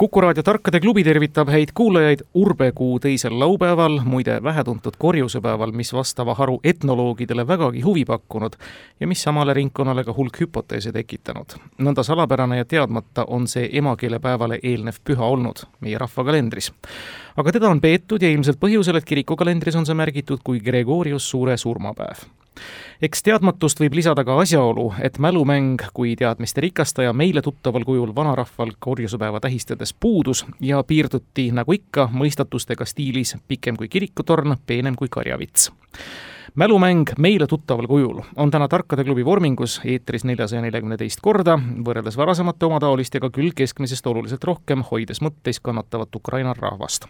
Kuku raadio Tarkade klubi tervitab häid kuulajaid urbekuu teisel laupäeval, muide vähetuntud korjusepäeval, mis vastava haru etnoloogidele vägagi huvi pakkunud ja mis samale ringkonnale ka hulk hüpoteese tekitanud. nõnda salapärane ja teadmata on see emakeelepäevale eelnev püha olnud meie rahvakalendris. Aga teda on peetud ja ilmselt põhjusel, et kirikukalendris on see märgitud kui Gregorius Suure surmapäev. Eks teadmatust võib lisada ka asjaolu, et mälumäng kui teadmiste rikastaja meile tuttaval kujul vanarahval korjusepäeva tähistades puudus ja piirduti, nagu ikka, mõistatustega stiilis pikem kui kirikutorn, peenem kui karjavits mälumäng meile tuttaval kujul on täna Tarkade klubi vormingus eetris neljasaja neljakümne teist korda, võrreldes varasemate omataolistega küll keskmisest oluliselt rohkem, hoides mõtteis kannatavat Ukraina rahvast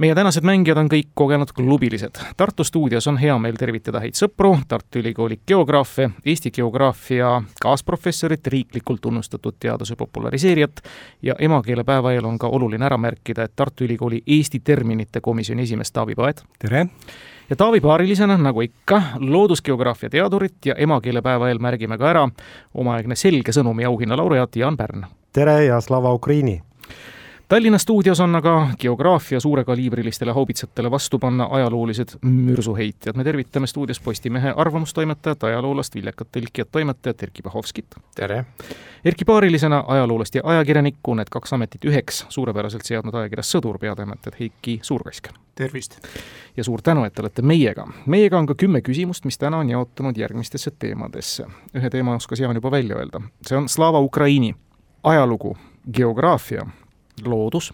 meie tänased mängijad on kõik kogenud klubilised. Tartu stuudios on hea meel tervitada häid sõpru, Tartu Ülikooli geograafe, Eesti geograafia kaasprofessorit, riiklikult tunnustatud teaduse populariseerijat ja emakeelepäeva eel on ka oluline ära märkida, et Tartu Ülikooli Eesti terminite komisjoni esimees Taavi Paet. tere! ja Taavi paarilisena, nagu ikka, loodusgeograafia teadurit ja emakeelepäeva eel märgime ka ära omaaegne selge sõnumi auhinna laureaat Jaan Pärn. tere ja slava Ukraini! Tallinna stuudios on aga geograafia suurekaliibrilistele haubitsatele vastu panna ajaloolised mürsuheitjad. me tervitame stuudios Postimehe arvamustoimetajat, ajaloolast, viljakat tõlkijat, toimetajat Erkki Pahovskit. tere! Erkki paarilisena ajaloolast ja ajakirjanikku, need kaks ametit üheks suurepäraselt seadnud ajakirjas Sõdur peatoimetajat Heiki Suurkask. tervist! ja suur tänu, et te olete meiega. meiega on ka kümme küsimust, mis täna on jaotunud järgmistesse teemadesse. ühe teema oskas Jaan juba välja öelda, see on Slava Ukraini ajalugu, geograafia loodus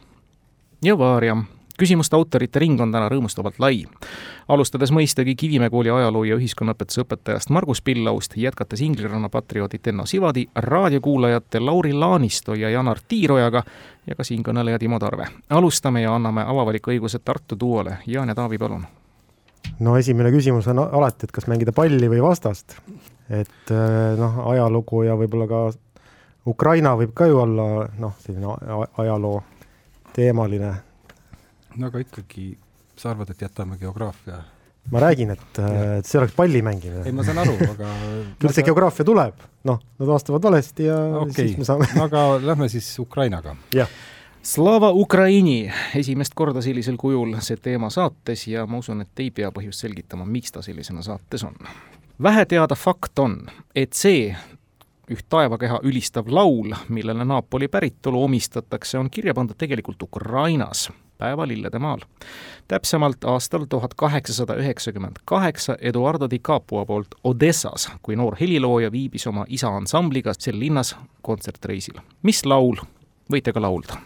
ja Vaariam. küsimuste autorite ring on täna rõõmustavalt lai. alustades mõistagi Kivimäe kooli ajaloo ja ühiskonnaõpetuse õpetajast Margus Pillaust, jätkates Ingliranna patrioodit Enno Sivadi, raadiokuulajate Lauri Laanisto ja Janar Tiirojaga ja ka siinkõneleja Timo Tarve. alustame ja anname avavaliku õiguse Tartu duole. Jaan ja Taavi, palun no esimene küsimus on alati, et kas mängida palli või vastast. et noh, ajalugu ja võib-olla ka Ukraina võib ka ju olla noh, selline ajaloo teemaline. no aga ikkagi, sa arvad, et jätame geograafia? ma räägin, et, et see oleks palli mängimine. ei, ma saan aru, aga küll see geograafia tuleb, noh, nad vastavad valesti ja okay. siis me saame aga lähme siis Ukrainaga. jah. Slava Ukraini, esimest korda sellisel kujul see teema saates ja ma usun, et ei pea põhjust selgitama, miks ta sellisena saates on. vähe teada fakt on, et see üht taevakeha ülistav laul, millele Napoli päritolu omistatakse, on kirja pandud tegelikult Ukrainas, päeva Lilledemaal. täpsemalt aastal tuhat kaheksasada üheksakümmend kaheksa Eduardo di Capua poolt Odessas, kui noor helilooja viibis oma isa ansambliga sel linnas kontsertreisil. mis laul, võite ka laulda?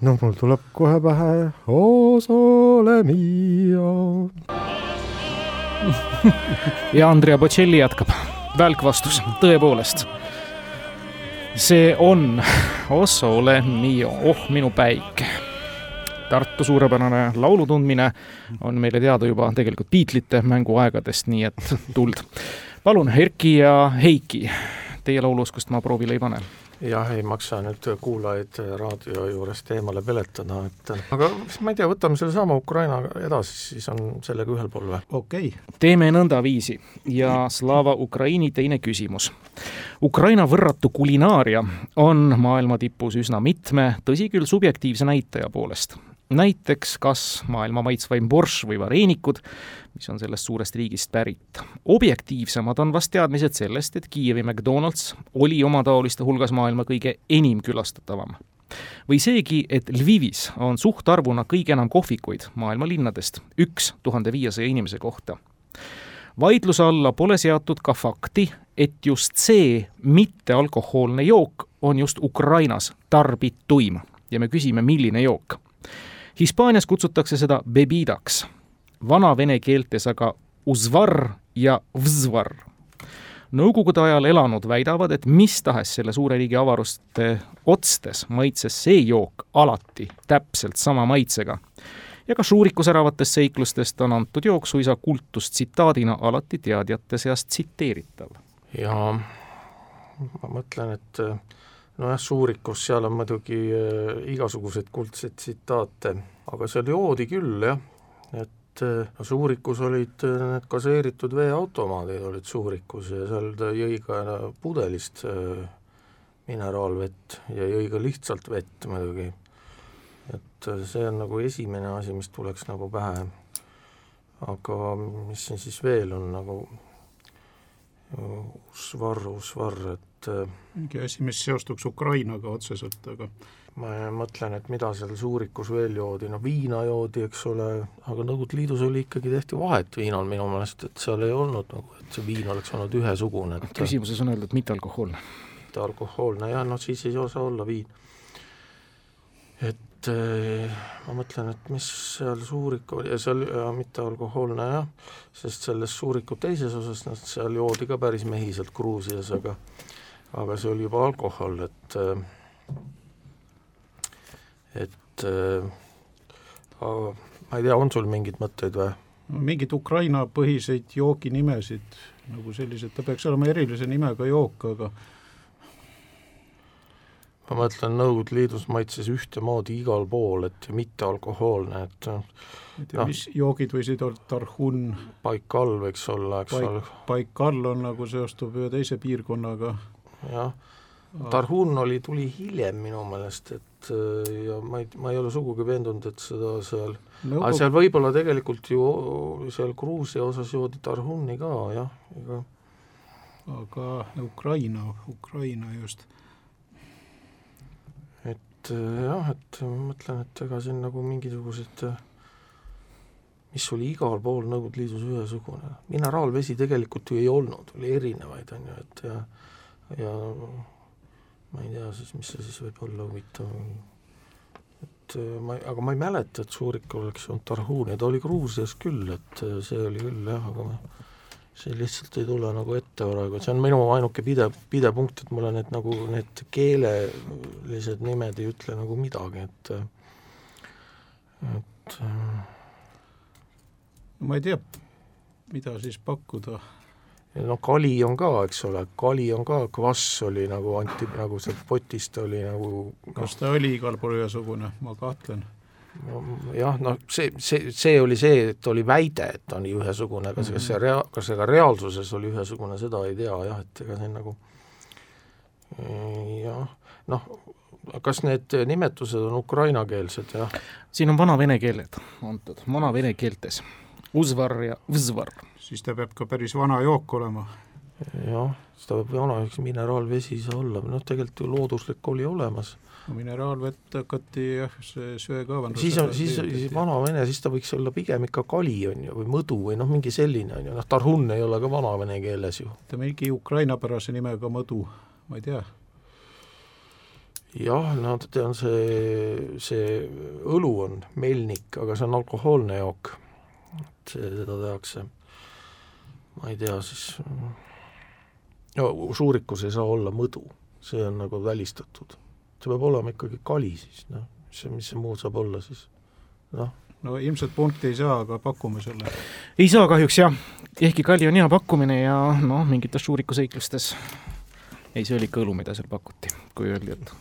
no mul tuleb kohe pähe O sole mio ja Andrea Bocelli jätkab välk vastus, tõepoolest see on Ossole mio, oh minu päik. Tartu suurepärane laulu tundmine on meile teada juba tegelikult Beatlesite mänguaegadest, nii et tuld. palun, Erki ja Heiki, teie lauluoskust ma proovile ei pane jah, ei maksa nüüd kuulajaid raadio juurest eemale peletada, et aga ma ei tea, võtame sellesama Ukraina edasi, siis on sellega ühel pool või? okei okay.. teeme nõndaviisi ja Slava Ukraini teine küsimus. Ukraina võrratu kulinaaria on maailma tipus üsna mitme, tõsi küll, subjektiivse näitaja poolest näiteks kas maailma maitsvaim borš või vareenikud, mis on sellest suurest riigist pärit. objektiivsemad on vast teadmised sellest, et Kiievi McDonalds oli omataoliste hulgas maailma kõige enim külastatavam. või seegi, et Lvivis on suhtarvuna kõige enam kohvikuid maailma linnadest, üks tuhande viiesaja inimese kohta. vaidluse alla pole seatud ka fakti, et just see mittealkohoolne jook on just Ukrainas tarbituim ja me küsime, milline jook Hispaanias kutsutakse seda bebidaks, vana vene keeltes aga uzvar ja vzvar. Nõukogude ajal elanud väidavad, et mis tahes selle suure riigi avaruste otstes maitses see jook alati täpselt sama maitsega. ja ka Šuriku säravatest seiklustest on antud jook suisa kultustsitaadina alati teadjate seas tsiteeritav. ja ma mõtlen, et nojah, Šurikus seal on muidugi äh, igasuguseid kuldseid tsitaate, aga seal joodi küll jah, et äh, no Šurikus olid need gaseeritud veeautomaadid olid Šurikus ja seal ta jõi ka pudelist mineraalvett ja jõi ka lihtsalt vett muidugi. et see on nagu esimene asi, mis tuleks nagu pähe. aga mis siin siis veel on nagu Usvar, Usvar, et äh, mingi asi, mis seostuks Ukrainaga otseselt, aga ma mõtlen, et mida seal Suurikus veel joodi, no viina joodi, eks ole, aga Nõukogude Liidus oli ikkagi, tehti vahet viinal minu meelest, et seal ei olnud nagu, et see viin oleks olnud ühesugune, et küsimuses on öeldud mittealkohoolne. mittealkohoolne, jah, no siis ei saa olla viin. et et eh, ma mõtlen, et mis seal Suuriku ja seal ja mittealkohoolne jah, sest selles Suuriku teises osas, noh seal joodi ka päris mehiselt Gruusias, aga aga see oli juba alkohol, et et aga ma ei tea, on sul mingeid mõtteid või? mingeid Ukraina põhiseid jooginimesid, nagu sellised, ta peaks olema erilise nimega jook, aga ma mõtlen, Nõukogude Liidus maitses ühtemoodi igal pool, et mittealkohoolne, et ma ei tea no,, mis joogid võisid olla, tarhun Baikal võiks olla, eks Baik, ole. Baikal on nagu seostub ühe teise piirkonnaga. Jah, Tarhun oli, tuli hiljem minu meelest, et ja ma ei, ma ei ole sugugi veendunud, et seda seal Nõukogu... aga seal võib-olla tegelikult ju seal Gruusia osas joodi Tarhuni ka, jah, ega aga Ukraina, Ukraina just. Et äh, jah, et ma mõtlen, et ega siin nagu mingisugused äh, mis oli igal pool Nõukogude Liidus ühesugune, mineraalvesi tegelikult ju ei olnud, oli erinevaid, on ju, et ja ja ma ei tea siis, mis see siis võib olla huvitav, et äh, ma, aga ma ei mäleta, et Suurik oleks olnud Tarhuni, ta oli Gruusias küll, et see oli küll jah, aga ma see lihtsalt ei tule nagu ette praegu, et see on minu ainuke pidev, pidev punkt, et mulle need nagu need keelelised nimed ei ütle nagu midagi, et et ma ei tea, mida siis pakkuda. No kali on ka, eks ole, kali on ka, kvass oli nagu anti, nagu sealt potist oli nagu kas ta oli igal pool ühesugune, ma kahtlen jah, noh, see, see, see oli see, et oli väide, et ta on ühesugune, kas, kas see rea-, kas see ka reaalsuses oli ühesugune, seda ei tea jah, et ega see nagu jah, noh, kas need nimetused on ukrainakeelsed, jah? siin on vana vene keeled antud, vana vene keeltes. Uzvar ja Vzvar. siis ta peab ka päris vana jook olema. jah, siis ta peab vana, üks mineraalvesi ei saa olla, noh tegelikult ju looduslik oli olemas no mineraalvett hakati jah, see söekaevandus siis on, siis, siis vana-vene, siis ta võiks olla pigem ikka kali, on ju, või mõdu või noh, mingi selline, on ju, noh, Tarhun ei ole ka vana-vene keeles ju. ta mingi ukrainapärase nimega mõdu, ma ei tea. jah, no tean, see, see õlu on melnik, aga see on alkohoolne jook, et see, seda tehakse. ma ei tea, siis no Suurikus ei saa olla mõdu, see on nagu välistatud see peab olema ikkagi kali siis, noh, mis see, mis see muud saab olla siis, noh. no ilmselt punkti ei saa, aga pakume selle. ei saa kahjuks jah, ehkki kali on hea pakkumine ja noh, mingites šuurikuseiklustes ei, see oli ikka õlu, mida seal pakuti, kui öeldi, et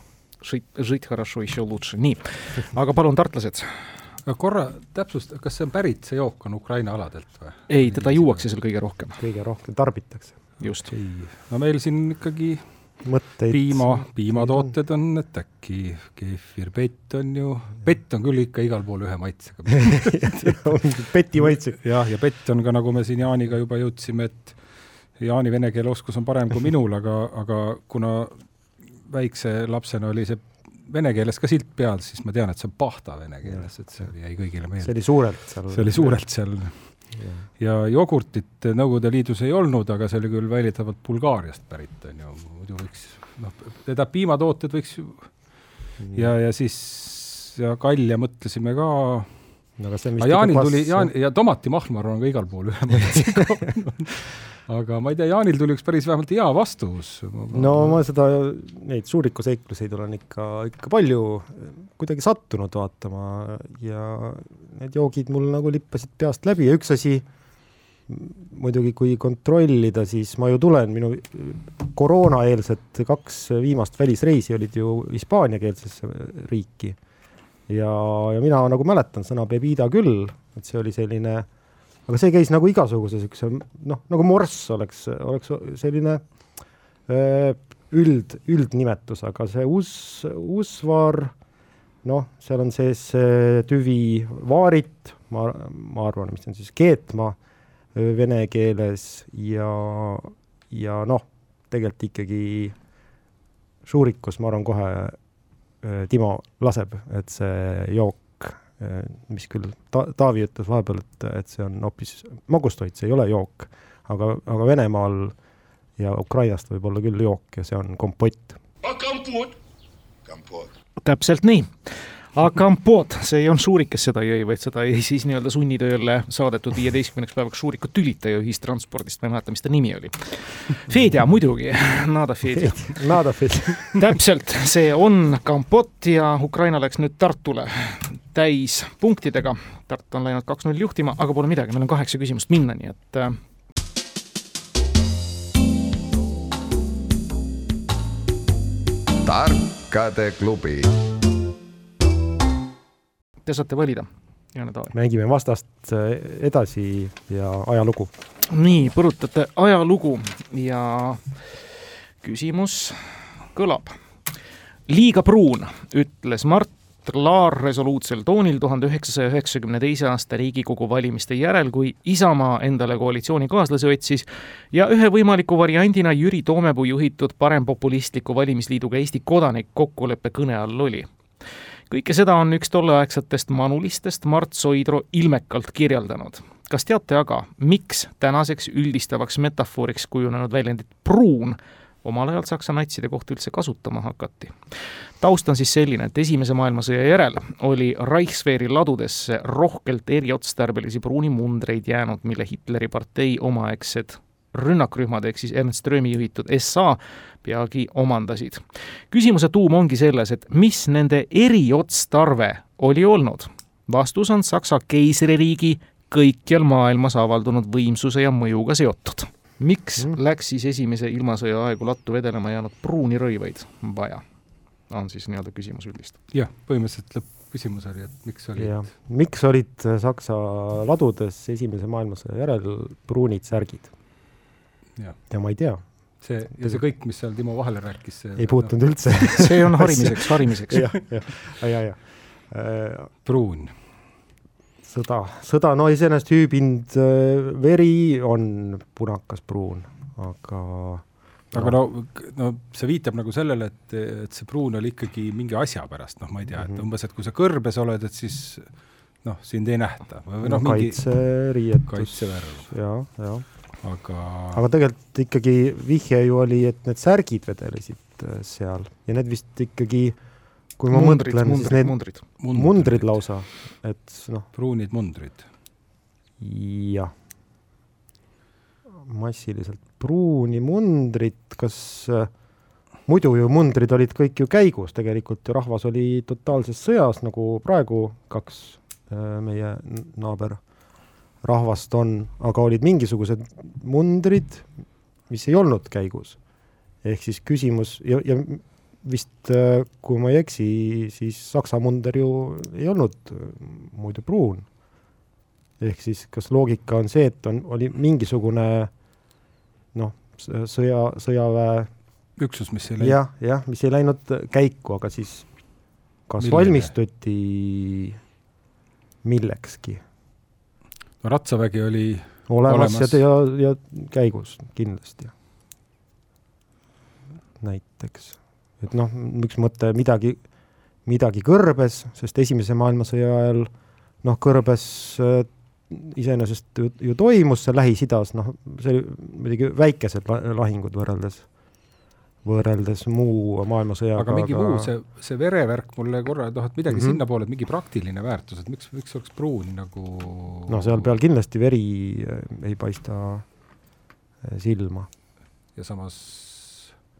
žить, žить хорошо, еще лучше, nii, aga palun, tartlased korra täpsusta, kas see on pärit, see jook on Ukraina aladelt või? ei, teda juuakse seal kõige rohkem. kõige rohkem tarbitakse. just. no meil siin ikkagi mõtteid. piima, piimatooted on, et äkki keefir, pett on ju, pett on küll ikka igal pool ühe maitsega peti maitse. jah, ja pett on ka, nagu me siin Jaaniga juba jõudsime, et Jaani vene keele oskus on parem kui minul, aga, aga kuna väikse lapsena oli see vene keeles ka silt peal, siis ma tean, et see on pahta vene keeles, et see jäi kõigile meelde. see oli suurelt seal. see oli suurelt seal. Ja jogurtit Nõukogude Liidus ei olnud, aga see oli küll väidetavalt Bulgaariast pärit, on ju, muidu võiks, noh, teda piimatooted võiks ju ja, ja siis ja kalja mõtlesime ka, aga see on vist Jaanil ikka tuli, Jaan-, ja tomatimahl, ma arvan, on ka igal pool olnud. aga ma ei tea, Jaanil tuli üks päris vähemalt hea vastus. no ma seda, neid suurikuseikluseid olen ikka, ikka palju kuidagi sattunud vaatama ja need joogid mul nagu lippasid peast läbi ja üks asi, muidugi kui kontrollida, siis ma ju tulen, minu koroonaeelsed kaks viimast välisreisi olid ju hispaaniakeelsesse riiki. Ja, ja mina nagu mäletan sõna bebida küll, et see oli selline, aga see käis nagu igasuguse niisuguse noh, nagu morss oleks, oleks selline öö, üld, üldnimetus, aga see us-, usvar, noh, seal on sees see tüvi vaarit, ma, ma arvan, mis on siis keetma öö, vene keeles ja, ja noh, tegelikult ikkagi Šurikus, ma arvan kohe, Timo laseb, et see jook, mis küll ta-, Taavi ütles vahepeal, et, et see on hoopis magustoit, see ei ole jook, aga, aga Venemaal ja Ukrainast võib olla küll jook ja see on kompott. täpselt nii. Aga kompoot, see ei olnud Šurik, kes seda jõi, vaid seda jäi siis nii-öelda sunnitööle saadetud viieteistkümneks päevaks Šuriku tülitaja ühistranspordist, ma ei mäleta, mis ta nimi oli. Fedja muidugi, Nada Fedja. Nadafil. täpselt, see on kompott ja Ukraina läks nüüd Tartule täis punktidega. Tartu on läinud kaks-null juhtima, aga pole midagi, meil on kaheksa küsimust minna, nii et äh, tarkade klubi. Te saate valida, mängime vastast äh, edasi ja ajalugu. nii, põrutate ajalugu ja küsimus kõlab. liiga pruun, ütles Mart Laar resoluutsel toonil tuhande üheksasaja üheksakümne teise aasta Riigikogu valimiste järel, kui Isamaa endale koalitsioonikaaslase otsis ja ühe võimaliku variandina Jüri Toomepuu juhitud parempopulistliku valimisliiduga Eesti Kodanik kokkulepe kõne all oli kõike seda on üks tolleaegsetest manulistest Mart Soidro ilmekalt kirjeldanud. kas teate aga, miks tänaseks üldistavaks metafooriks kujunenud väljendit pruun omal ajal Saksa natside kohta üldse kasutama hakati? taust on siis selline, et Esimese maailmasõja järel oli Reichswehri ladudesse rohkelt eriotstarbelisi pruuni mundreid jäänud, mille Hitleri partei omaaegsed rünnakrühmad ehk siis Ernst Röömi juhitud SA peagi omandasid. küsimuse tuum ongi selles, et mis nende eriotstarve oli olnud. vastus on Saksa keisririigi kõikjal maailmas avaldunud võimsuse ja mõjuga seotud. miks Mm. läks siis esimese ilmasõja aegu lattu vedelema jäänud pruuni rõivaid vaja? on siis nii-öelda küsimus üldist. jah, põhimõtteliselt lõppküsimus oli, et miks olid miks olid Saksa ladudes Esimese maailmasõja järel pruunid särgid? Ja ma ei tea, see ja see kõik, mis seal Timo vahele rääkis, see ei puutunud üldse. see on harimiseks, harimiseks. jah, jah, ja, ja äh, pruun. sõda, sõda, no iseenesest hüübind äh, veri on punakas pruun, aga aga no, no see viitab nagu sellele, et, et see pruun oli ikkagi mingi asja pärast, noh, ma ei tea, et Mhm. umbes, et kui sa kõrbes oled, et siis noh, sind ei nähta. Või no, noh, mingi kaitseriietus kaitsevärv, ja, ja aga, aga tegelikult ikkagi vihje ju oli, et need särgid vedelesid äh, seal. Ja need vist ikkagi, kui ma mundrid, mõtlen, siis mundrid, need mundrid. mundrid. lausa, et noh, pruunid mundrid. jah, massiliselt pruuni mundrit, kas äh, muidu ju mundrid olid kõik ju käigus, tegelikult ju rahvas oli totaalses sõjas, nagu praegu kaks äh, meie n- naaberrahvast on, aga olid mingisugused mundrid, mis ei olnud käigus. ehk siis küsimus ja, ja vist, äh, kui ma ei eksi, siis Saksa munder ju ei olnud äh, muidu pruun. ehk siis kas loogika on see, et on, oli mingisugune noh, sõja, sõjaväe üksus, mis ei läinud, jah, jah, mis ei läinud käiku, aga siis kas Millele? valmistuti millekski no ratsavägi oli olemas, Olemas. ja, ja, käigus kindlasti. näiteks, et noh, üks mõte midagi, midagi kõrbes, sest Esimese maailmasõja ajal noh, kõrbes äh, iseenesest ju, ju toimus see Lähis-Idas, noh, see oli muidugi väikesed la- lahingud võrreldes, võrreldes muu maailmasõjaga. aga mingi muu, see, see verevärk mulle korra, noh, et midagi mm -hmm. sinnapoole, et mingi praktiline väärtus, et miks, miks oleks pruun nagu no seal peal kindlasti veri ei paista silma. ja samas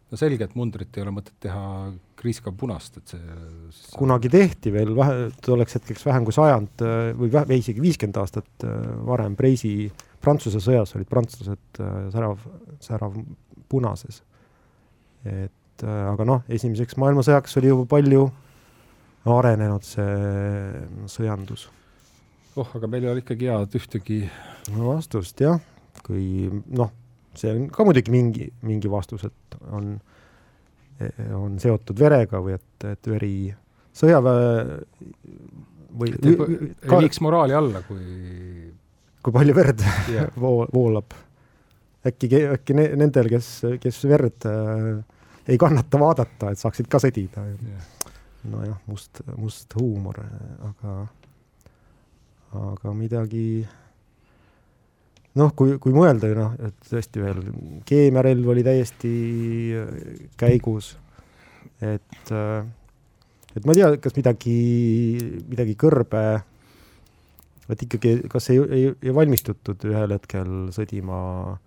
no selge, et mundrit ei ole mõtet teha kriiska punast, et see, kunagi tehti veel vähe, tolleks hetkeks vähem kui sajand või vähe, isegi viiskümmend aastat varem Preisi Prantsuse sõjas olid prantslased särav, särav punases et äh, aga noh, esimeseks maailmasõjaks oli juba palju arenenud see sõjandus. oh, aga meil ei ole ikkagi head ühtegi no vastust jah, kui noh, see on ka muidugi mingi, mingi vastus, et on, on seotud verega või et, et veri sõjaväe või et ei, ei viiks moraali alla, kui kui palju verd yeah. vool, voolab äkki, äkki ne, nendel, kes, kes verd äh, ei kannata vaadata, et saaksid ka sõdida. Yeah.. nojah, must, must huumor, aga, aga midagi noh, kui, kui mõelda, noh, et tõesti veel keemiarelv oli täiesti käigus, et, et ma ei tea, kas midagi, midagi kõrbe, et ikkagi, kas ei, ei, ei valmistutud ühel hetkel sõdima äh,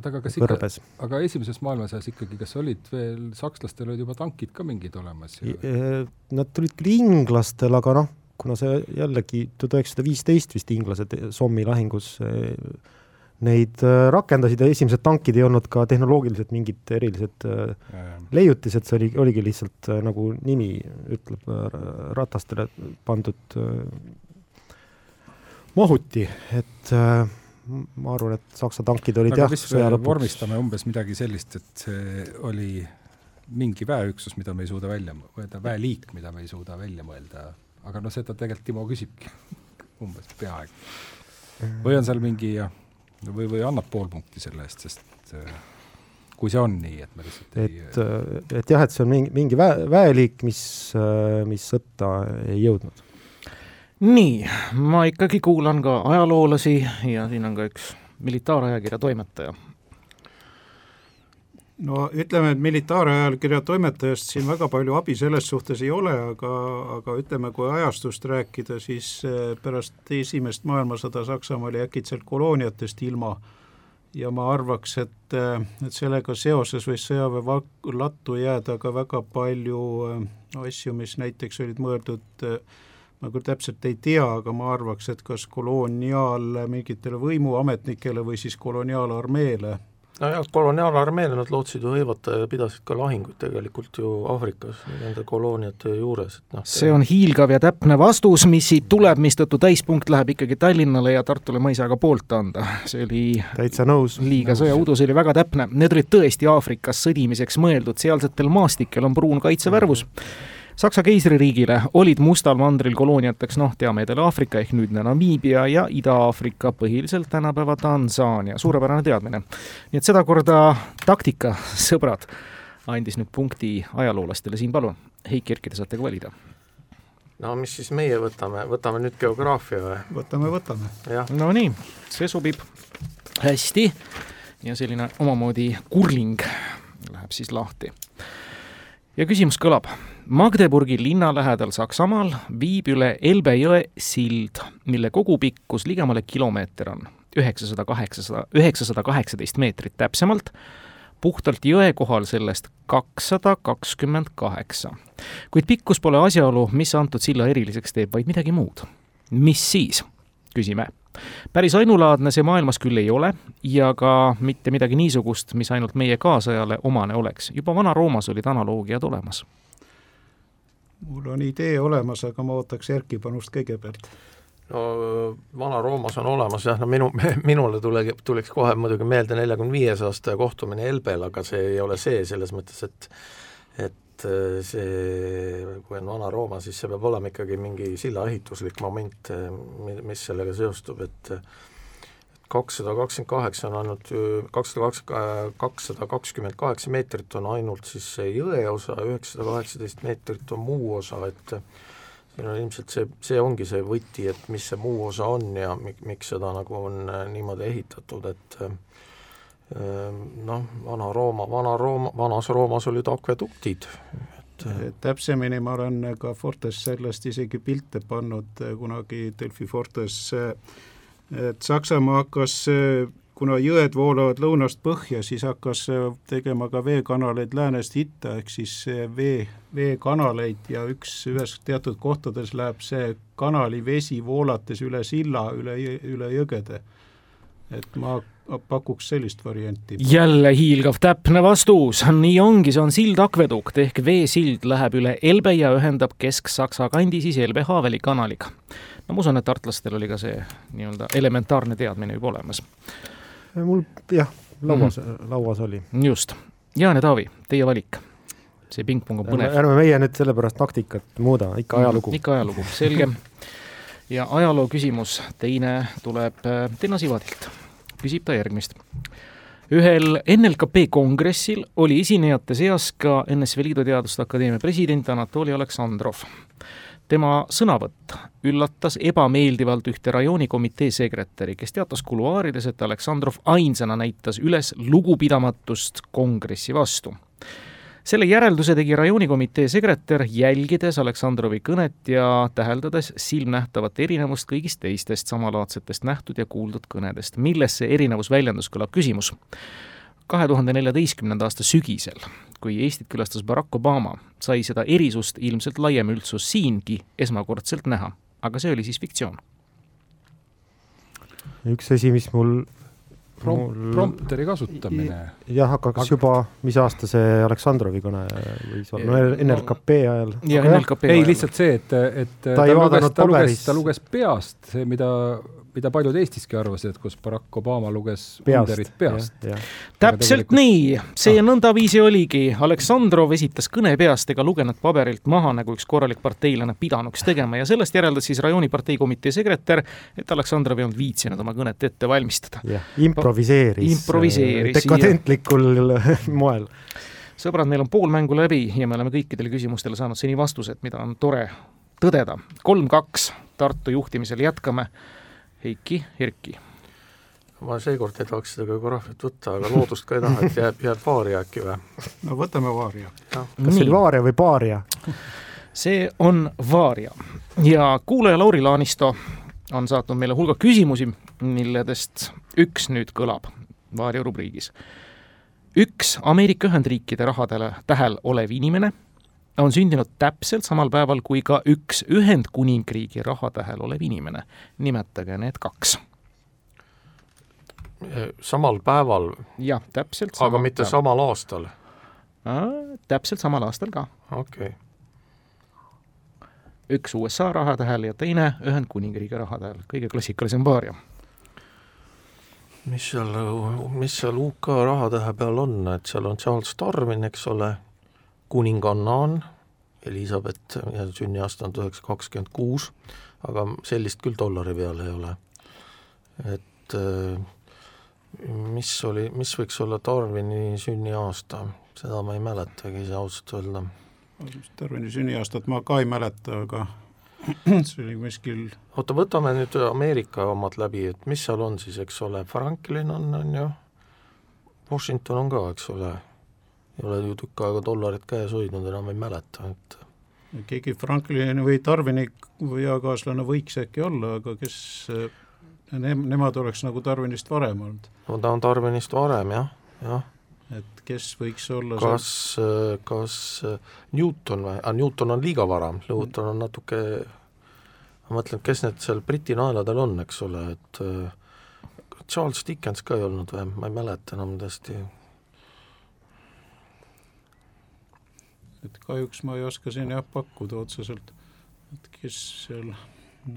oota, aga kas ikka, aga esimeses maailmasõjas ikkagi, kas olid veel, sakslastel olid juba tankid ka mingid olemas ju? E, nad tulid küll inglastel, aga noh, kuna see jällegi tuhat üheksasada viisteist vist inglased Sommi lahingus e, neid rakendasid ja esimesed tankid ei olnud ka tehnoloogiliselt mingid erilised leiutised, see oli, oligi lihtsalt nagu nimi ütleb, ratastele pandud mahuti, et äh, ma arvan, et Saksa tankid olid aga jah, sõja lõpuks. vormistame umbes midagi sellist, et see oli mingi väeüksus, mida me ei suuda välja mõelda, väeliik, mida me ei suuda välja mõelda, aga noh, seda tegelikult Timo küsibki umbes peaaegu. või on seal mingi või, või annab pool punkti selle eest, sest äh, kui see on nii, et me lihtsalt et, ei äh, et jah, et see on mingi, mingi väe, väeliik, mis, äh, mis sõtta ei jõudnud nii, ma ikkagi kuulan ka ajaloolasi ja siin on ka üks militaarajakirja toimetaja. no ütleme, et militaarajakirja toimetajast siin väga palju abi selles suhtes ei ole, aga, aga ütleme, kui ajastust rääkida, siis eh, pärast esimest maailmasõda Saksamaa oli äkitselt kolooniatest ilma ja ma arvaks, et, eh, et sellega seoses võis sõjaväe lattu jääda ka väga palju eh, asju, mis näiteks olid mõeldud äh, ma küll täpselt ei tea, aga ma arvaks, et kas koloniaal mingitele võimuametnikele või siis koloniaalarmeele. nojah, koloniaalarmeele nad lootsid ju hõivata ja pidasid ka lahinguid tegelikult ju Aafrikas nende kolooniate juures, et noh see on hiilgav ja täpne vastus, mis siit tuleb, mistõttu täispunkt läheb ikkagi Tallinnale ja Tartule ma ei saa ka poolt anda. see oli täitsa nõus. liiga sõjaudu, see oli väga täpne. Need olid tõesti Aafrikas sõdimiseks mõeldud, sealsetel maastikel on pruun kaitsevärvus mm. -hmm Saksa keisririigile olid Mustal mandril kolooniateks noh, teame Edela-Aafrika ehk nüüdne Namiibia ja Ida-Aafrika, põhiliselt tänapäeva Tansaania, suurepärane teadmine. nii et sedakorda taktika, sõbrad, andis nüüd punkti ajaloolastele, siin palun, Heiki Erki, te saate ka valida no mis siis meie võtame, võtame nüüd geograafia või? võtame, võtame. no nii, see sobib hästi ja selline omamoodi kurling läheb siis lahti. Ja küsimus kõlab Magdeburgi linna lähedal Saksamaal viib üle Elbe jõe sild, mille kogupikkus ligemale kilomeeter on, üheksasada kaheksasada, üheksasada kaheksateist meetrit täpsemalt, puhtalt jõe kohal sellest kakssada kakskümmend kaheksa. kuid pikkus pole asjaolu, mis antud silla eriliseks teeb, vaid midagi muud. mis siis, küsime. Päris ainulaadne see maailmas küll ei ole ja ka mitte midagi niisugust, mis ainult meie kaasajale omane oleks. juba Vana-Roomas olid analoogiad olemas mul on idee olemas, aga ma ootaks Erki panust kõigepealt. no Vana-Roomas on olemas jah, no minu, minule tule, tuleks kohe muidugi meelde neljakümne viies aasta kohtumine Elbel, aga see ei ole see, selles mõttes, et et äh, see, kui on Vana-Rooma, siis see peab olema ikkagi mingi sillaehituslik moment, äh, mis sellega seostub, et kakssada kakskümmend kaheksa on ainult, kakssada kakskümmend, kakssada kakskümmend kaheksa meetrit on ainult siis see jõe osa, üheksasada kaheksateist meetrit on muu osa, et siin on ilmselt see, see ongi see võti, et mis see muu osa on ja mik-, miks seda nagu on äh, niimoodi ehitatud, et noh, Vana-Rooma, Vana-Rooma, vanas Roomas olid akveduktid, et täpsemini ma olen ka Fortes sellest isegi pilte pannud kunagi Delfi Fortes, et Saksamaa hakkas kuna jõed voolavad lõunast põhja, siis hakkas tegema ka veekanaleid läänest itta, ehk siis vee, veekanaleid ja üks, ühes teatud kohtades läheb see kanali vesi voolates üle silla, üle, üle jõgede. et ma pakuks sellist varianti. jälle hiilgav täpne vastus, nii ongi, see on sildakvedukt ehk veesild läheb üle Elbe ja ühendab Kesk-Saksa kandi siis Elbe-Haveli kanaliga. no ma usun, et tartlastel oli ka see nii-öelda elementaarne teadmine juba olemas mul jah, lauas mm, -hmm. lauas oli. just. Jaan ja Taavi, teie valik. see pingpong on põnev. ärme meie nüüd sellepärast taktikat muuda, ikka mhm, ajalugu mm,. ikka ajalugu, selge. ja ajaloo küsimus, teine tuleb Tenno Sivadilt. Küsib ta järgmist. ühel NLKP kongressil oli esinejate seas ka NSV Liidu Teaduste Akadeemia president Anatoli Aleksandrov tema sõnavõtt üllatas ebameeldivalt ühte rajoonikomitee sekretäri, kes teatas kuluaarides, et Aleksandrov ainsana näitas üles lugupidamatust kongressi vastu. Selle järelduse tegi rajoonikomitee sekretär, jälgides Aleksandrovi kõnet ja täheldades silmnähtavat erinevust kõigist teistest samalaadsetest nähtud ja kuuldud kõnedest. milles see erinevus väljendus, kõlab küsimus kahe tuhande neljateistkümnenda aasta sügisel, kui Eestit külastas Barack Obama, sai seda erisust ilmselt laiem üldsus siingi esmakordselt näha, aga see oli siis fiktsioon. üks asi, mis mul Prom-, prompteri kasutamine. jah, aga kas juba, mis aasta see Aleksandrovi kõne võis olla, no NLKP ajal? jah, NLKP ajal. ei, lihtsalt see, et, et ta, ta luges, ta luges, ta luges peast, see, mida mida paljud Eestiski arvasid, kus Barack Obama luges Underit peast. täpselt tegelikult... nii, see ah. nõndaviisi oligi, Aleksandrov esitas kõne peast ega lugenud paberilt maha, nagu üks korralik parteilane pidanuks tegema ja sellest järeldas siis rajooni parteikomitee sekretär, et Aleksandrov ei olnud viitsinud oma kõnet ette valmistada. improviseeris, improviseeris dekadentlikul moel sõbrad, meil on pool mängu läbi ja me oleme kõikidele küsimustele saanud seni vastused, mida on tore tõdeda. kolm-kaks Tartu juhtimisel jätkame Heiki Herki. ma seekord ei tahaks seda geograafiat võtta, aga loodust ka ei taha, et jääb, jääb vaaria äkki või? no võtame vaaria. kas see oli vaaria või paaria? see on vaaria ja kuulaja Lauri Laanisto on saatnud meile hulga küsimusi, milledest üks nüüd kõlab vaaria rubriigis. üks Ameerika Ühendriikide rahadele tähel olev inimene on sündinud täpselt samal päeval kui ka üks Ühendkuningriigi rahatähel olev inimene. nimetage need kaks. samal päeval? jah, täpselt aga mitte päeval. samal aastal? täpselt samal aastal ka. okei okay. üks USA rahatähel ja teine Ühendkuningriigi rahatähel, kõige klassikalisem paaria mis seal, mis seal UK rahatähe peal on, et seal on Charles Darwin, eks ole kuninganna on, Elizabeth ja sünniaasta on tuhat üheksasada kakskümmend kuus, aga sellist küll dollari peal ei ole. et äh, mis oli, mis võiks olla Darwini sünniaasta, seda ma ei mäletagi ise ausalt öelda. Darwini sünniaastat ma ka ei mäleta, aga see oli kuskil oota, võtame nüüd Ameerika omad läbi, et mis seal on siis, eks ole, Franklin on, on ju, Washington on ka, eks ole ei ole ju tükk aega dollarit käes hoidnud, enam ei mäleta, et keegi Franklini või Darwini eakaaslane võiks äkki olla, aga kes ne-, nemad oleks nagu Darwinist varem olnud? no ta on Darwinist varem jah, jah. et kes võiks olla kas, kas Newton või, aa Newton on liiga vara, Newton on natuke ma mõtlen, kes need seal Briti naeladel on, eks ole, et Charles Dickens ka ei olnud või, ma ei mäleta enam tõesti et kahjuks ma ei oska siin jah pakkuda otseselt, et kes seal,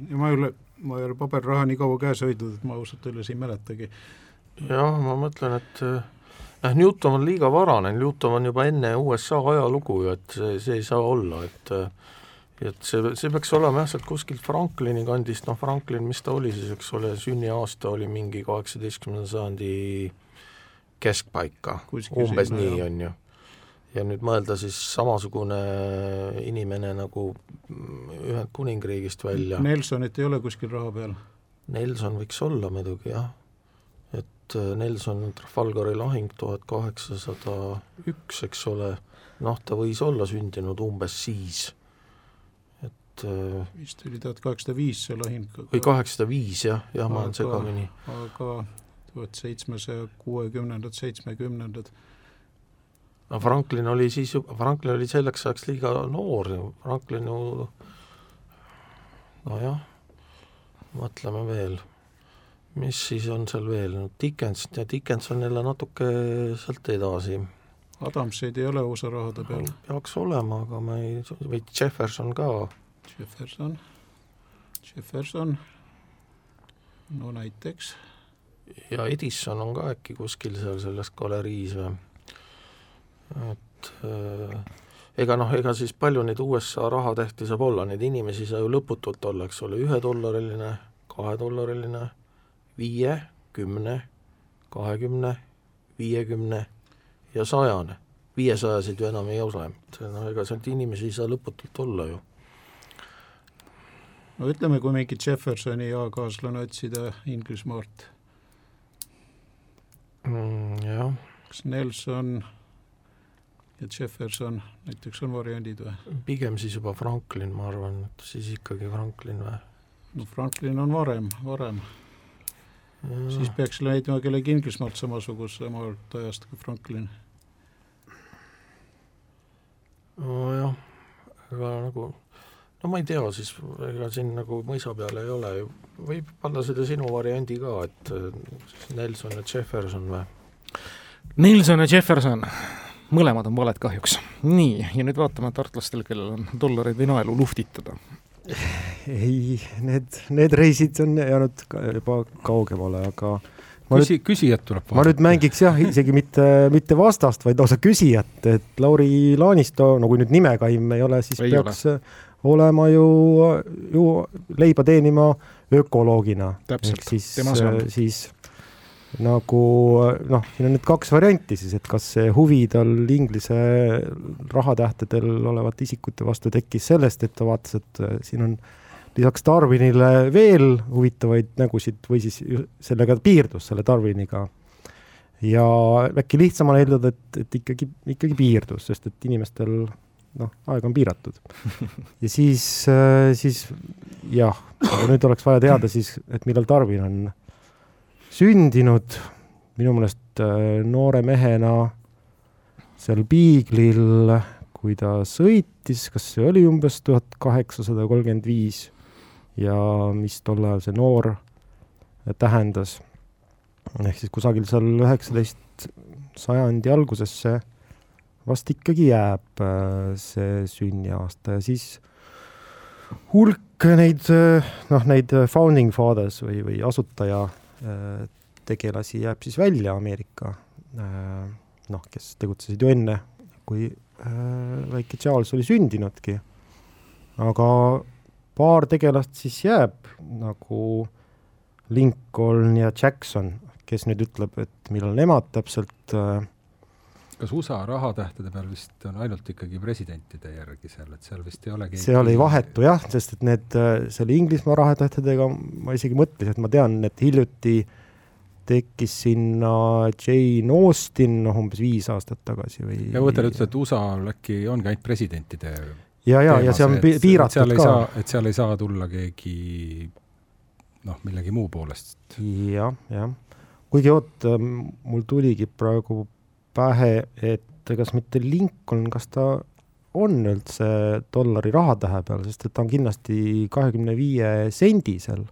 ja ma ei ole, ma ei ole paberraha nii kaua käes hoidnud, et ma ausalt öeldes ei mäletagi. jah, ma mõtlen, et jah, Newton on liiga varane, Newton on juba enne USA ajalugu ju, et see, see ei saa olla, et et see, see peaks olema jah, sealt kuskilt Franklini kandist, noh Franklin, mis ta oli siis, eks ole, sünniaasta oli mingi kaheksateistkümnenda sajandi keskpaika, umbes nii, on ju ja nüüd mõelda siis samasugune inimene nagu Ühendkuningriigist välja. Nelsonit ei ole kuskil raha peal? Nelson võiks olla muidugi jah, et äh, Nelson Trafalgari lahing tuhat kaheksasada üks, eks ole, noh, ta võis olla sündinud umbes siis, et äh, vist oli tuhat kaheksasada viis see lahing. või kaheksasada viis jah, jah, ma olen segamini. aga tuhat seitsmesaja kuuekümnendad, seitsmekümnendad. No Franklin oli siis, Franklin oli selleks ajaks liiga noor ju, Franklin ju nojah, mõtleme veel mis siis on seal veel, no Dickens ja Dickens on jälle natuke sealt edasi. Adamseid ei ole USA rahade peal? peaks olema, aga ma ei, või Jefferson ka. Jefferson, Jefferson, no näiteks. ja Edison on ka äkki kuskil seal selles galeriis või? Et äh, ega noh, ega siis palju neid USA rahatähti saab olla, neid inimesi ei saa ju lõputult olla, eks ole, ühedollariline, kahedollariline viie, kümne, kahekümne, viiekümne ja sajane. viiesajaseid ju enam ei ole, noh, ega sealt inimesi ei saa lõputult olla ju. no ütleme, kui mingi Jeffersoni eakaaslane otsida Inglismaalt mm,. jah. kas Nelson ja Jefferson näiteks on variandid või? pigem siis juba Franklin, ma arvan, et siis ikkagi Franklin või? no Franklin on varem, varem siis peaks leidma kellegi Inglismaalt samasuguse samalt ajast kui Franklin. nojah, ega nagu no ma ei tea, siis ega siin nagu mõisa peal ei ole võib panna seda sinu variandi ka, et Nelson ja Jefferson või? Nelson ja Jefferson, mõlemad on valed kahjuks. nii, ja nüüd vaatame tartlastel, kellel on dollareid või naelu luhtitada ei, need, need reisid on jäänud ka juba kaugemale, aga Küsi, küsijat tuleb vaadata. ma nüüd mängiks jah, isegi mitte, mitte vastast, vaid lausa küsijat, et Lauri Laanisto, no kui nüüd nimekaim ei ole, siis ei peaks ole. olema ju, ju leiba teenima ökoloogina. see on. siis nagu noh, siin on nüüd kaks varianti siis, et kas see huvi tal Inglise rahatähtedel olevate isikute vastu tekkis sellest, et ta vaatas, et äh, siin on lisaks Darwinile veel huvitavaid nägusid või siis sellega piirdus, selle Darwiniga. ja äkki lihtsam on eeldada, et, et ikkagi, ikkagi piirdus, sest et inimestel noh, aeg on piiratud. ja siis, äh, siis jah, nüüd oleks vaja teada siis, et millal Darwin on sündinud minu meelest äh, noore mehena seal Piiglil, kui ta sõitis, kas see oli umbes tuhat kaheksasada kolmkümmend viis ja mis tol ajal see noor tähendas. ehk siis kusagil seal üheksateist sajandi algusesse vast ikkagi jääb äh, see sünniaasta ja siis hulk neid, äh, noh, neid founding fathers või, või asutaja tegelasi jääb siis välja Ameerika, äh, noh, kes tegutsesid ju enne, kui äh, väike Charles oli sündinudki. aga paar tegelast siis jääb nagu Lincoln ja Jackson, kes nüüd ütleb, et millal nemad täpselt äh, kas USA rahatähtede peal vist on ainult ikkagi presidentide järgi seal, et seal vist ei olegi seal ei vahetu jah, sest et need, äh, selle Inglismaa rahatähtedega ma isegi mõtlesin, et ma tean, et hiljuti tekkis sinna Jane Austen, noh umbes viis aastat tagasi või ja Võter ütles, et USA-l äkki ongi ainult presidentide ja, ja, ja see on pi piiratud ka. et seal ei saa tulla keegi noh, millegi muu poolest ja,. jah, jah. kuigi oot, mul tuligi praegu pähe, et kas mitte Lincoln, kas ta on üldse dollari rahatähe peal, sest et ta on kindlasti kahekümne viie sendisel,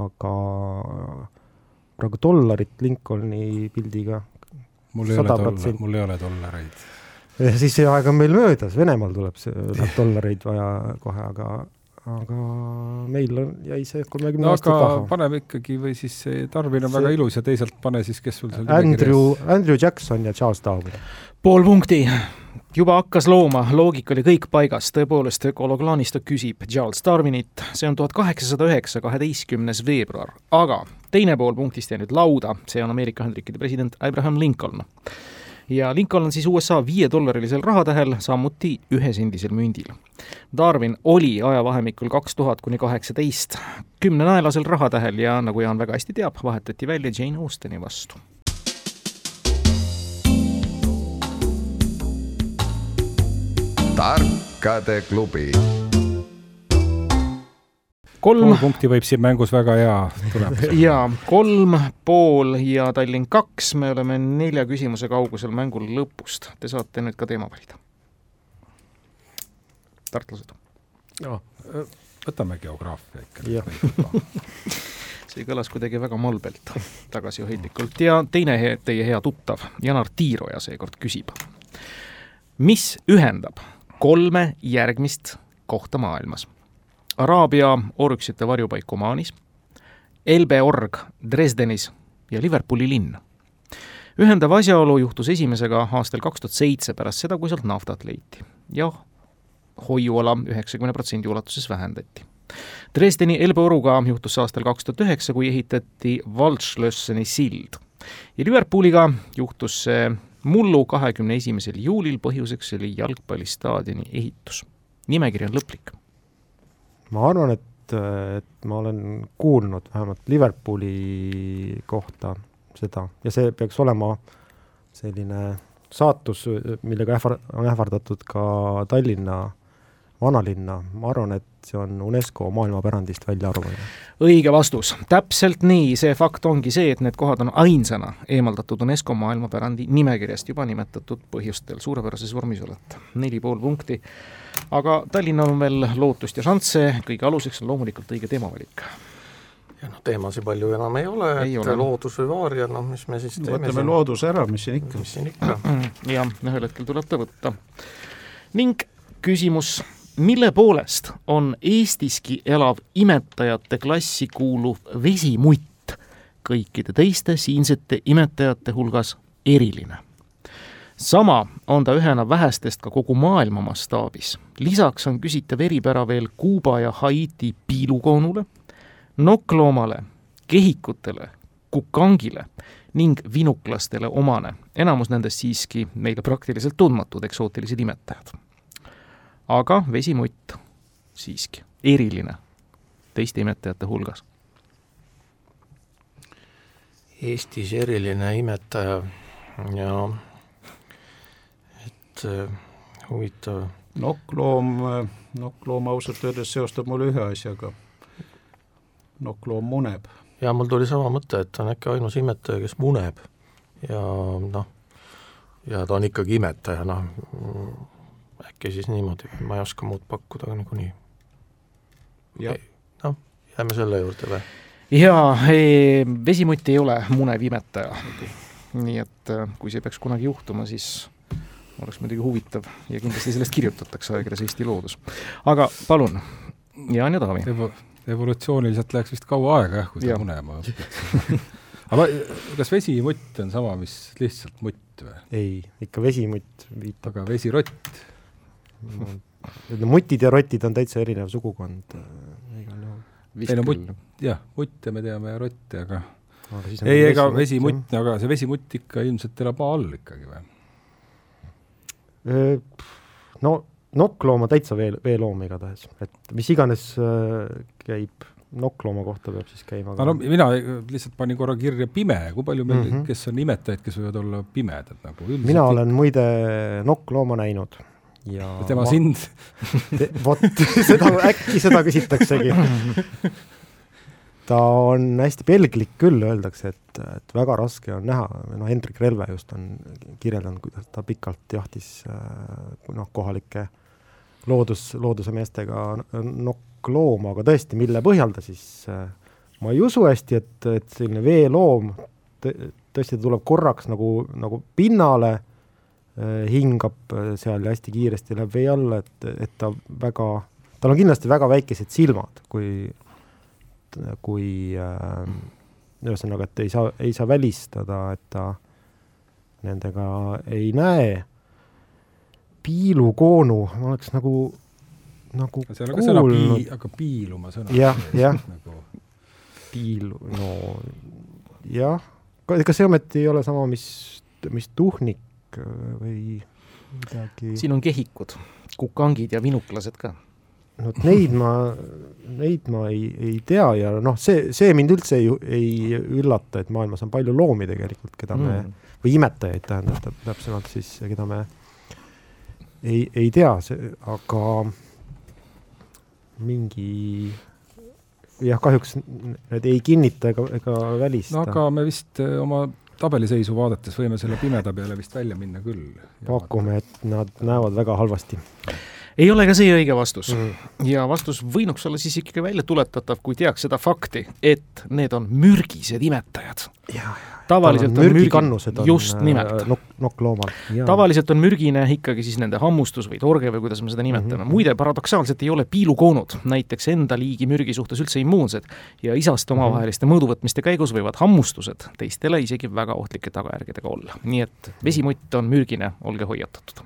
aga praegu dollarit Lincolni pildiga mul ei ole dolla-, mul ei ole dollareid. siis see aeg on meil möödas, Venemaal tuleb see, läheb dollareid vaja kohe, aga aga meil on, jäi see kolmekümne no, aasta taha. paneme ikkagi või siis see Tarvin on see... väga ilus ja teisalt pane siis, kes sul seal Andrew, Andrew Jackson ja Charles Darwin. pool punkti. juba hakkas looma, loogika oli kõik paigas, tõepoolest ökoloog Laanisto küsib Charles Darwinit, see on tuhat kaheksasada üheksa, kaheteistkümnes veebruar, aga teine pool punktist jäi nüüd lauda, see on Ameerika Ühendriikide president Abraham Lincoln ja Lincoln on siis USA viiedollarilisel rahatähel, samuti ühesendisel mündil. Darwin oli ajavahemikul kaks tuhat kuni kaheksateist kümnenaelasel rahatähel ja nagu Jaan väga hästi teab, vahetati välja Jane Austeni vastu tarkade klubi kolm punkti võib siin mängus väga hea tulemus olla. jaa, kolm pool ja Tallinn kaks, me oleme nelja küsimuse kaugusel mängul lõpust. Te saate nüüd ka teema valida. tartlased. võtame geograafia ikka. see kõlas kuidagi väga malbelt, tagasihoidlikult ja teine he teie hea tuttav, Janar Tiiroja seekord küsib. mis ühendab kolme järgmist kohta maailmas? Araabia orüksite varjupaik Omaanis, Elbe org Dresdenis ja Liverpooli linn. ühendav asjaolu juhtus esimesega aastal kaks tuhat seitse, pärast seda, kui sealt naftat leiti. ja hoiuala üheksakümne protsendi ulatuses vähendati. Dresdeni Elbe oruga juhtus aastal kaks tuhat üheksa, kui ehitati Waldschlösseni sild. ja Liverpooliga juhtus see mullu kahekümne esimesel juulil, põhjuseks oli jalgpallistaadioni ehitus. nimekiri on lõplik ma arvan, et, et ma olen kuulnud vähemalt Liverpooli kohta seda. Ja see peaks olema selline saatus, millega ähvar-, on ähvardatud ka Tallinna vanalinna, ma arvan, et see on UNESCO maailmapärandist välja arvamine. õige vastus, täpselt nii, see fakt ongi see, et need kohad on ainsana eemaldatud UNESCO maailmapärandi nimekirjast juba nimetatud põhjustel, suurepärases vormis olete, neli pool punkti. aga Tallinnal on veel lootust ja šansse, kõige aluseks on loomulikult õige teemavalik. ja noh, teemasid palju enam ei ole, Ei et ole. loodus või vaaria, noh, mis me siis teeme võtame looduse ära, mis siin ikka. mis siin ikka. jah, ühel hetkel tuleb ta võtta. ning küsimus, mille poolest on Eestiski elav imetajate klassi kuuluv vesimutt kõikide teiste siinsete imetajate hulgas eriline? sama on ta ühena vähestest ka kogu maailma mastaabis. lisaks on küsitav eripära veel Kuuba ja Haiti piilukoonule, nokkloomale, kehikutele, kukangile ning vinuklastele omane, enamus nendest siiski meile praktiliselt tundmatud eksootilised imetajad. Aga vesimutt siiski eriline teiste imetajate hulgas. Eestis eriline imetaja ja et äh, huvitav, nokkloom, nokkloom ausalt öeldes seostab mulle ühe asjaga. nokkloom muneb. ja mul tuli sama mõte, et ta on äkki ainus imetaja, kes muneb ja noh, ja ta on ikkagi imetaja, noh, äkki siis niimoodi, ma ei oska muud pakkuda jah, noh, jääme selle juurde või? jaa, vesimutt ei ole munev imetaja. nii et äh, kui see peaks kunagi juhtuma, siis oleks muidugi huvitav ja kindlasti sellest kirjutatakse ajakirjas Eesti Loodus. aga palun, Jaan ja Taavi. Evo- evolutsiooniliselt läks vist kaua aega jah, kui ta munema õpib. aga kas vesimutt on sama, mis lihtsalt mutt või? ei, ikka vesimutt viitab, aga vesirott, mutid ja rotid on täitsa erinev sugukond äh, igal juhul. ei no mutt, jah, mutte me teame ja rotte, aga ei, ega vesimutt, aga see vesimutt ikka ilmselt elab maa all ikkagi või? Öö, no nokkloom on täitsa vee, veeloom igatahes, et mis iganes äh, käib nokklooma kohta, peab siis käima no, no mina lihtsalt panin korra kirja pime, kui palju meil mm. -hmm. kes on imetajaid, kes võivad olla pimedad nagu üldiselt mina olen muide nokklooma näinud ja tema ma- sind. Vot seda, äkki seda küsitaksegi. ta on hästi pelglik küll, öeldakse, et, et väga raske on näha, noh, Hendrik Relve just on kirjeldanud, kuidas ta pikalt jahtis äh, noh, kohalike loodus, looduse meestega nokklooma, aga tõesti, mille põhjal ta siis äh, ma ei usu hästi, et, et selline veeloom tõ- tõesti tuleb korraks nagu, nagu pinnale hingab äh, seal ja hästi kiiresti läheb vee alla, et, et ta väga, tal on kindlasti väga väikesed silmad, kui, kui äh, ühesõnaga, et ei saa, ei saa välistada, et ta nendega ei näe. piilukoonu, ma oleks nagu, nagu seal on ka sõna kuulnud pii-, aga piiluma sõna Jah, jah. nagu piilu, no jah, ega see ometi ei ole sama, mis, mis tuhnik äh, või midagi. siin on kehikud, kukangid ja vinuklased ka. no vot neid ma, neid ma ei, ei tea ja noh, see, see mind üldse ei, ei üllata, et maailmas on palju loomi tegelikult, keda mm. me, või imetajaid tähendab täpsemalt siis, keda me ei, ei tea, see, aga mingi jah, kahjuks need ei kinnita ega, ega välista. no aga me vist eh, oma tabeliseisu vaadates võime selle pimeda peale vist välja minna küll. pakume, et nad näevad väga halvasti. Ei ole ka see õige vastus mm. ja vastus võinuks olla siis ikkagi välja tuletatav, kui teaks seda fakti, et need on mürgised imetajad. tavaliselt on mürgikannused on just äh, nimelt nok-, nokkloomal. tavaliselt on mürgine ikkagi siis nende hammustus või torge või kuidas me seda nimetame mm. -hmm. muide, paradoksaalselt ei ole piilukoonud näiteks enda liigi mürgi suhtes üldse immuunsed ja isast mhm. omavaheliste mm mõõduvõtmiste käigus võivad hammustused teistele isegi väga ohtlike tagajärgedega olla. nii et vesimutt on mürgine, olge hoiatatud.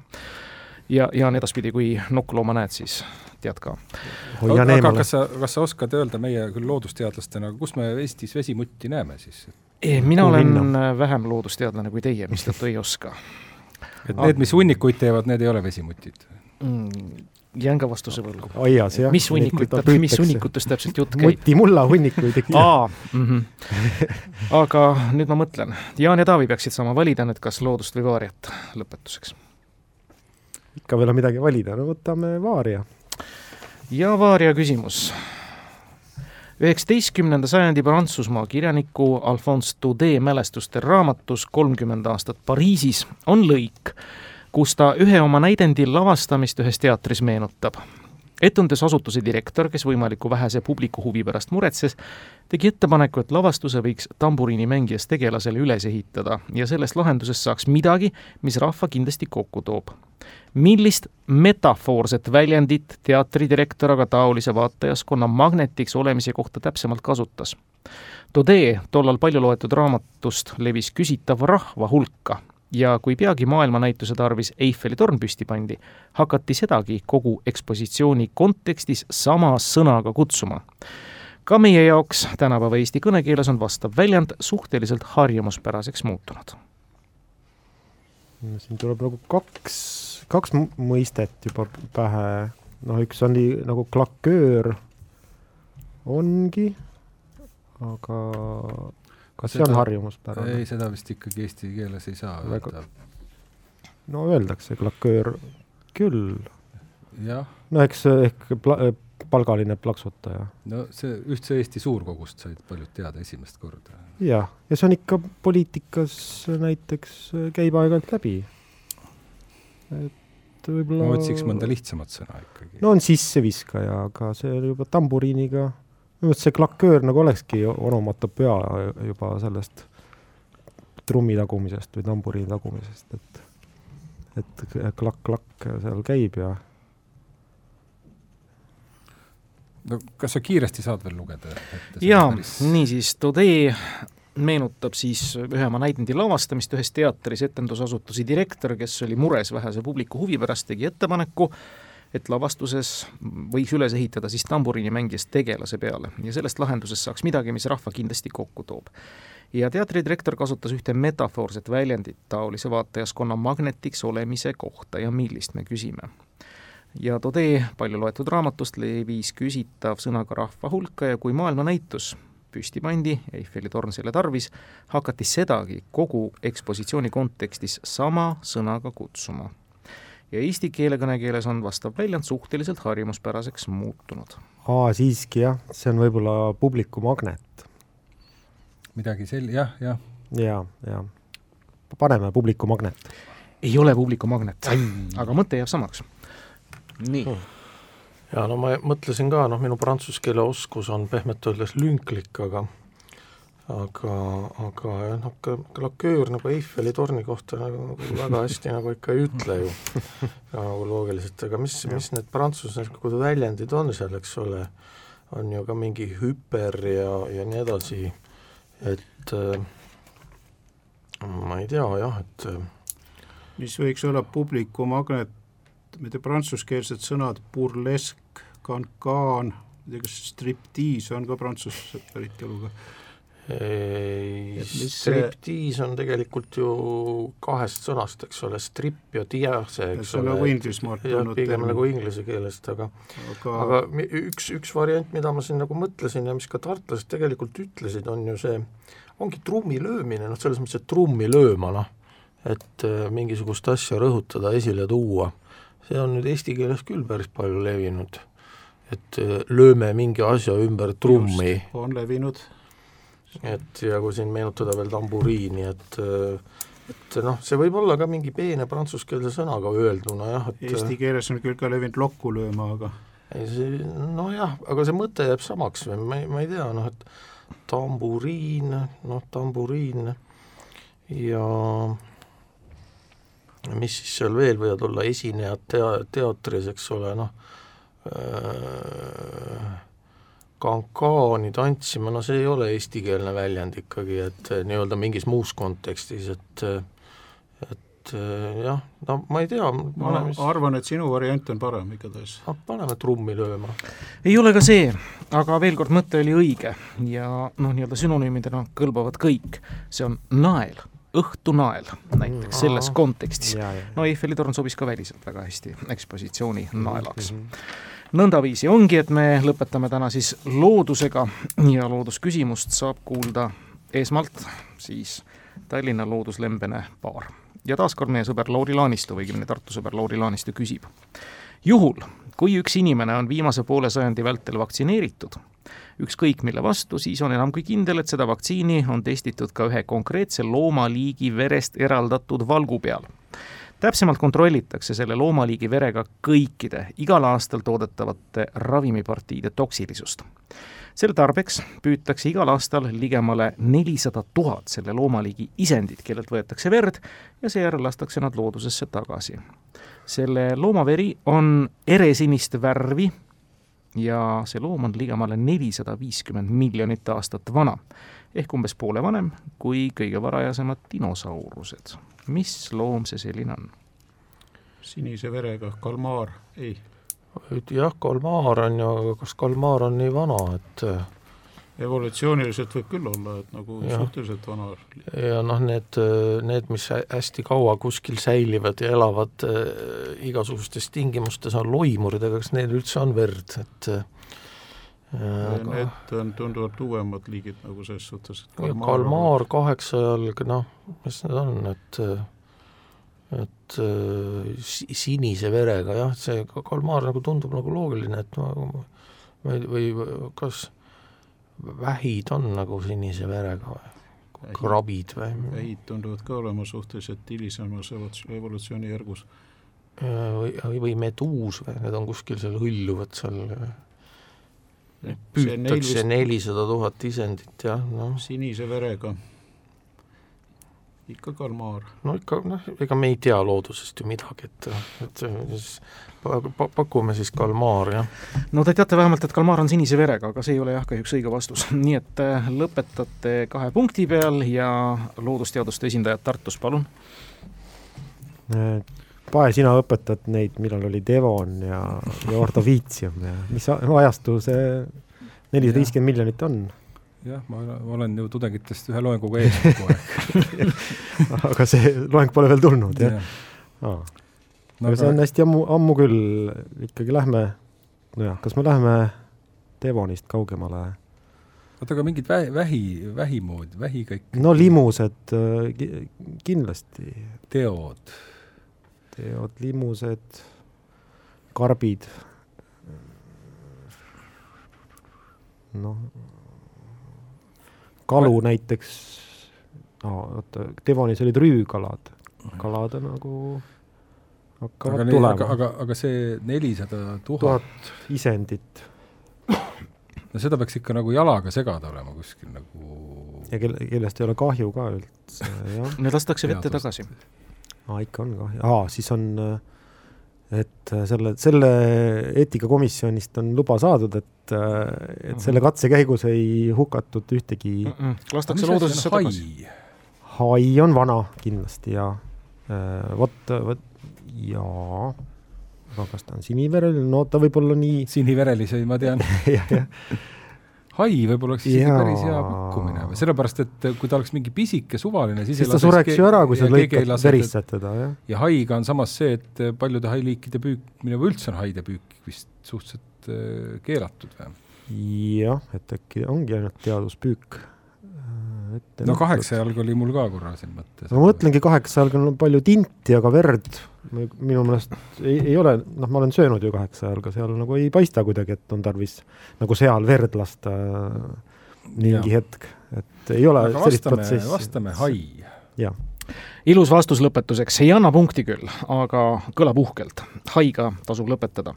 Ja, ja on edaspidi, kui nokklooma näed, siis tead ka. aga kas sa, kas sa oskad öelda meie küll loodusteadlastena, kus me Eestis vesimutti näeme siis? mina olen minna? vähem loodusteadlane kui teie, mistõttu ei oska. et need, mis hunnikuid teevad, need ei ole vesimutid mm,? jään ka vastuse võlgu. aias jah. mis hunnikuid, mis hunnikutest täpselt jutt käib? mutimulla hunnikuid äkki. aa mm, -hmm. aga nüüd ma mõtlen, Jaan ja Taavi peaksid saama valida nüüd, kas loodust või vaariat lõpetuseks. Ikka veel on midagi valida, no võtame vaaria. ja vaaria küsimus üheksateistkümnenda sajandi Prantsusmaa kirjaniku Alphonse Daudet mälestuste raamatus Kolmkümmend aastat Pariisis on lõik, kus ta ühe oma näidendi lavastamist ühes teatris meenutab. Etendusasutuse direktor, kes võimaliku vähese publiku huvi pärast muretses, tegi ettepaneku, et lavastuse võiks tamburiinimängijast tegelasele üles ehitada ja sellest lahendusest saaks midagi, mis rahva kindlasti kokku toob millist metafoorset väljendit teatridirektor aga taolise vaatajaskonna magnetiks olemise kohta täpsemalt kasutas? Todee tollal palju loetud raamatust levis küsitav rahva hulka ja kui peagi maailmanäituse tarvis Eiffeli torn püsti pandi, hakati sedagi kogu ekspositsiooni kontekstis sama sõnaga kutsuma. ka meie jaoks tänapäeva eesti kõnekeeles on vastav väljend suhteliselt harjumuspäraseks muutunud. siin tuleb nagu kaks kaks mõistet juba pähe, noh, üks oli nagu klaköör ongi, aga kas see on harjumuspärane? ei, seda vist ikkagi eesti keeles ei saa Väga... öelda. no öeldakse klaköör küll. no eks ehk pla-, palgaline plaksutaja. no see Ühtse Eesti Suurkogust said paljud teada esimest korda. jah, ja see on ikka poliitikas näiteks, käib aeg-ajalt läbi et võib-olla ma otsiks mõnda lihtsamat sõna ikkagi. no on sisseviskaja, aga see juba tamburiiniga, minu meelest see klaköör nagu olekski onomatopea juba sellest trummi tagumisest või tamburiini tagumisest, et et klakk-klakk seal käib ja no kas sa kiiresti saad veel lugeda? jaa päris..., niisiis, Todee meenutab siis ühe oma näidendi lavastamist ühes teatris etendusasutuse direktor, kes oli mures vähese publiku huvi pärast, tegi ettepaneku, et lavastuses võiks üles ehitada siis tamburiinimängijast tegelase peale ja sellest lahendusest saaks midagi, mis rahva kindlasti kokku toob. ja teatridirektor kasutas ühte metafoorset väljendit taolise vaatajaskonna magnetiks olemise kohta ja millist me küsime ja Todee palju loetud raamatust levis küsitav sõnaga rahva hulka ja kui maailmanäitus püsti pandi, Eiffeli torn selle tarvis, hakati sedagi kogu ekspositsiooni kontekstis sama sõnaga kutsuma. Ja eesti keele kõnekeeles on vastav väljend suhteliselt harjumuspäraseks muutunud. aa, siiski jah, see on võib-olla publiku magnet. midagi sel-, jah, jah. ja, ja. paneme publiku magnet. ei ole publiku magnet, aga mõte jääb samaks. nii hmm ja no ma mõtlesin ka, noh, minu prantsuse keele oskus on pehmelt öeldes lünklik, aga aga, aga noh, klaköör nagu Eiffeli torni kohta nagu, väga hästi nagu ikka ei ütle ju. Nagu loogiliselt, aga mis, mis need prantsuslikud väljendid on seal, eks ole, on ju ka mingi hüper ja, ja nii edasi, et äh, ma ei tea jah, et mis võiks olla publiku magnet, tea, prantsuskeelsed sõnad burlesk, cancan, ma ei tea, kas striptiis on ka prantsuse päritoluga? Ei, striptiis on tegelikult ju kahest sõnast, eks ole, strip ja tiase, eks ole. nagu Inglismaalt tulnud pigem nagu inglise keelest, aga aga, aga üks, üks variant, mida ma siin nagu mõtlesin ja mis ka tartlased tegelikult ütlesid, on ju see, ongi trummi löömine, noh selles mõttes, et trummi lööma, noh, et äh, mingisugust asja rõhutada, esile tuua. see on nüüd eesti keeles küll päris palju levinud, et äh, lööme mingi asja ümber trummi on levinud et ja kui siin meenutada veel tamburiini, et et noh, see võib olla ka mingi peene prantsuskeelse sõnaga öelduna jah, et Eesti keeles on küll ka levinud lokku lööma, aga ei see, nojah, aga see mõte jääb samaks või ma ei, ma ei tea, noh et tamburiin, noh tamburiin ja mis siis seal veel võivad olla, esinejad tea-, teatris, eks ole, noh äh, kankaani tantsima, no see ei ole eestikeelne väljend ikkagi, et eh, nii-öelda mingis muus kontekstis, et et eh, jah, no ma ei tea, ma paneme siis, arvan, et sinu variant on parem igatahes. noh, paneme trummi lööma. ei ole ka see, aga veel kord, mõte oli õige ja noh, nii-öelda sünonüümidena kõlbavad kõik. see on nael, õhtunael näiteks selles kontekstis. no Eiffeli torn sobis ka väliselt väga hästi ekspositsiooni naelaks Mhm. Nõndaviisi ongi, et me lõpetame täna siis loodusega ja loodusküsimust saab kuulda esmalt siis Tallinna Looduslembene paar. ja taaskord meie sõber Lauri Laanistu õigemini Tartu sõber Lauri Laanistu küsib. juhul, kui üks inimene on viimase poole sajandi vältel vaktsineeritud, ükskõik mille vastu, siis on enam kui kindel, et seda vaktsiini on testitud ka ühe konkreetse loomaliigi verest eraldatud valgu peal täpsemalt kontrollitakse selle loomaliigi verega kõikide igal aastal toodetavate ravimipartiide toksilisust. selle tarbeks püütakse igal aastal ligemale nelisada tuhat selle loomaliigi isendit, kellelt võetakse verd ja seejärel lastakse nad loodusesse tagasi. selle loomaveri on eresinist värvi ja see loom on ligemale nelisada viiskümmend miljonit aastat vana ehk umbes poole vanem kui kõige varajasemad dinosaurused mis loom see selline on? sinise verega kalmaar, ei. jah, kalmaar on ju, aga kas kalmaar on nii vana, et äh, evolutsiooniliselt võib küll olla, et nagu Jah. suhteliselt vana. ja noh, need, need, mis hä- hästi kaua kuskil säilivad ja elavad äh, igasugustes tingimustes, on loimurid, aga kas neil üldse on verd, et äh, aga Need on tunduvalt uuemad liigid nagu selles suhtes, et ja kalmaar kaheksajalg, noh, mis need on, et et äh, si- sinise verega jah, see ka- kalmaar nagu tundub nagu loogiline, et ei, või kas vähid on nagu sinise verega või krabid või? vähid tunduvad ka olema suhteliselt hilisemas evolutsiooni- evolutsioonijärgus. või, või meduus või need on kuskil seal hõljuvad seal, see püütakse nelisada tuhat isendit jah, noh, sinise verega, ikka kalmaar. no ikka noh, ega me ei tea loodusest ju midagi, et, et siis pa- pa- pakume siis kalmaar, jah. no te teate vähemalt, et kalmaar on sinise verega, aga see ei ole jah kahjuks õige vastus. nii et äh, lõpetate kahe punkti peal ja loodusteaduste esindajad Tartus, palun. Pae, sina õpetad neid, millal oli Devon ja, ja Ordoviitsium ja mis ajastu see nelisada viiskümmend miljonit on? jah, ma olen ju tudengitest ühe loenguga ees kogu aeg. aga see loeng pole veel tulnud, jah? aa, no aga see on aga hästi ammu, ammu küll, ikkagi lähme, nojah, kas me läheme Devonist kaugemale? oota, aga mingid vähi, vähi, vähi moodi, vähi kõik no limused äh, ki- kindlasti, teod, teod limused, karbid, noh, kalu näiteks, oota, Devonis olid rüükalad, kalad on nagu aga hakkavad aga, tulema, aga, aga see nelisada tuhat, tuhat isendit. No seda peaks ikka nagu jalaga segada olema kuskil nagu ja kelle, kellest ei ole kahju ka üldse, jah. Need lastakse vette tagasi. Aa, ikka on kahju, aa, siis on, et selle, selle eetikakomisjonist on luba saadud, et, et selle katse käigus ei hukatud ühtegi lastakse loodusesse tagasi. hai. On vana kindlasti ja vot, vot jaa, aga kas ta on sinivereline, no ta võib olla nii siniverelisi ma tean. Jah, jah. Hai võib-olla oleks isegi päris hea pakkumine või sellepärast, et kui ta oleks mingi pisike suvaline, siis siis ta sureks ju ära, kui sa lõikad, veristad. teda, jah. ja haiga on samas see, et paljude hailiikide püükmine või üldse on haide püük vist suhteliselt äh, keelatud või? jah, et äkki ongi ainult teaduspüük. No kaheksa jalg oli mul ka korra siin mõttes. ma mõtlengi, kaheksa jalg on palju tinti, aga verd minu meelest ei, ei ole, noh, ma olen söönud ju kaheksa jalga, seal nagu ei paista kuidagi, et on tarvis nagu seal verd lasta mingi Jaa. hetk, et ei ole aga sellist vastame, protsessi. vastame hai. jah, ilus vastus lõpetuseks, ei anna punkti küll, aga kõlab uhkelt. haiga tasub lõpetada.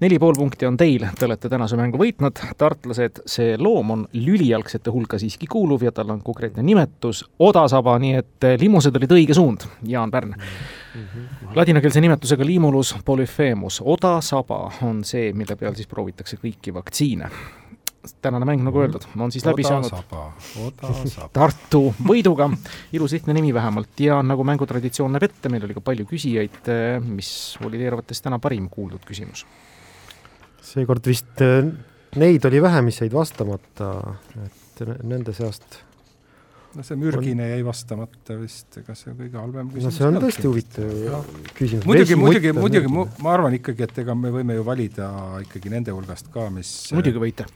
neli pool punkti on teil, te olete tänase mängu võitnud, tartlased, see loom on lülijalgsete hulka siiski kuuluv ja tal on konkreetne nimetus odasaba, nii et limused olid õige suund, Jaan Pärn. ladinakeelse nimetusega limulus polyphemus, odasaba on see, mille peal siis proovitakse kõiki vaktsiine. Tänane mäng, nagu öeldud, on siis läbi saanud. Tartu võiduga, ilus lihtne nimi vähemalt ja nagu mängutraditsioon näeb ette, meil oli ka palju küsijaid, mis oli teie arvates täna parim kuuldud küsimus? seekord vist äh, neid oli vähe, mis jäid vastamata, et nende seast, no see mürgine jäi vastamata vist, ega see kõige halvem no küsimus see on tõesti huvitav küsimus. muidugi, muidugi, muidugi, ma arvan ikkagi, et ega me võime ju valida ikkagi nende hulgast ka, mis muidugi võite.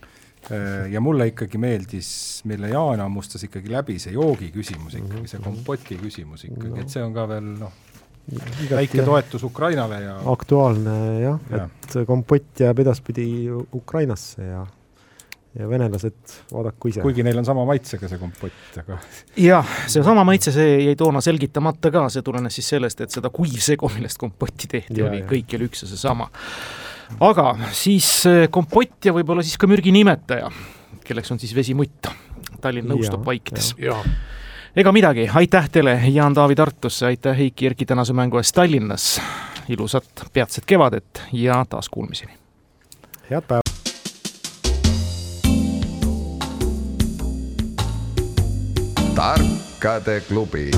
Äh, ja mulle ikkagi meeldis, mille Jaan hammustas ikkagi läbi, see joogi küsimus ikkagi, see kompoti küsimus ikkagi, et see on ka veel noh, väike toetus Ukrainale ja aktuaalne jah Jah., et kompott jääb edaspidi Ukrainasse ja, ja venelased vaadaku ise. kuigi neil on sama maitsega see kompott, aga jah, seesama maitse, see jäi toona selgitamata ka, see tulenes siis sellest, et seda kuivsegu, millest kompotti tehti, Ja, oli ja. kõikjal üks ja seesama. Aga siis eh, kompott ja võib-olla siis ka mürgi nimetaja, kelleks on siis vesimutt. Tallinn nõustub vaikides. ega midagi, aitäh teile, Jaan-Taavi Tartusse, aitäh Heiki Erki tänase mängu eest Tallinnas. ilusat peatset kevadet ja taas kuulmiseni. head päeva. tarkade klubi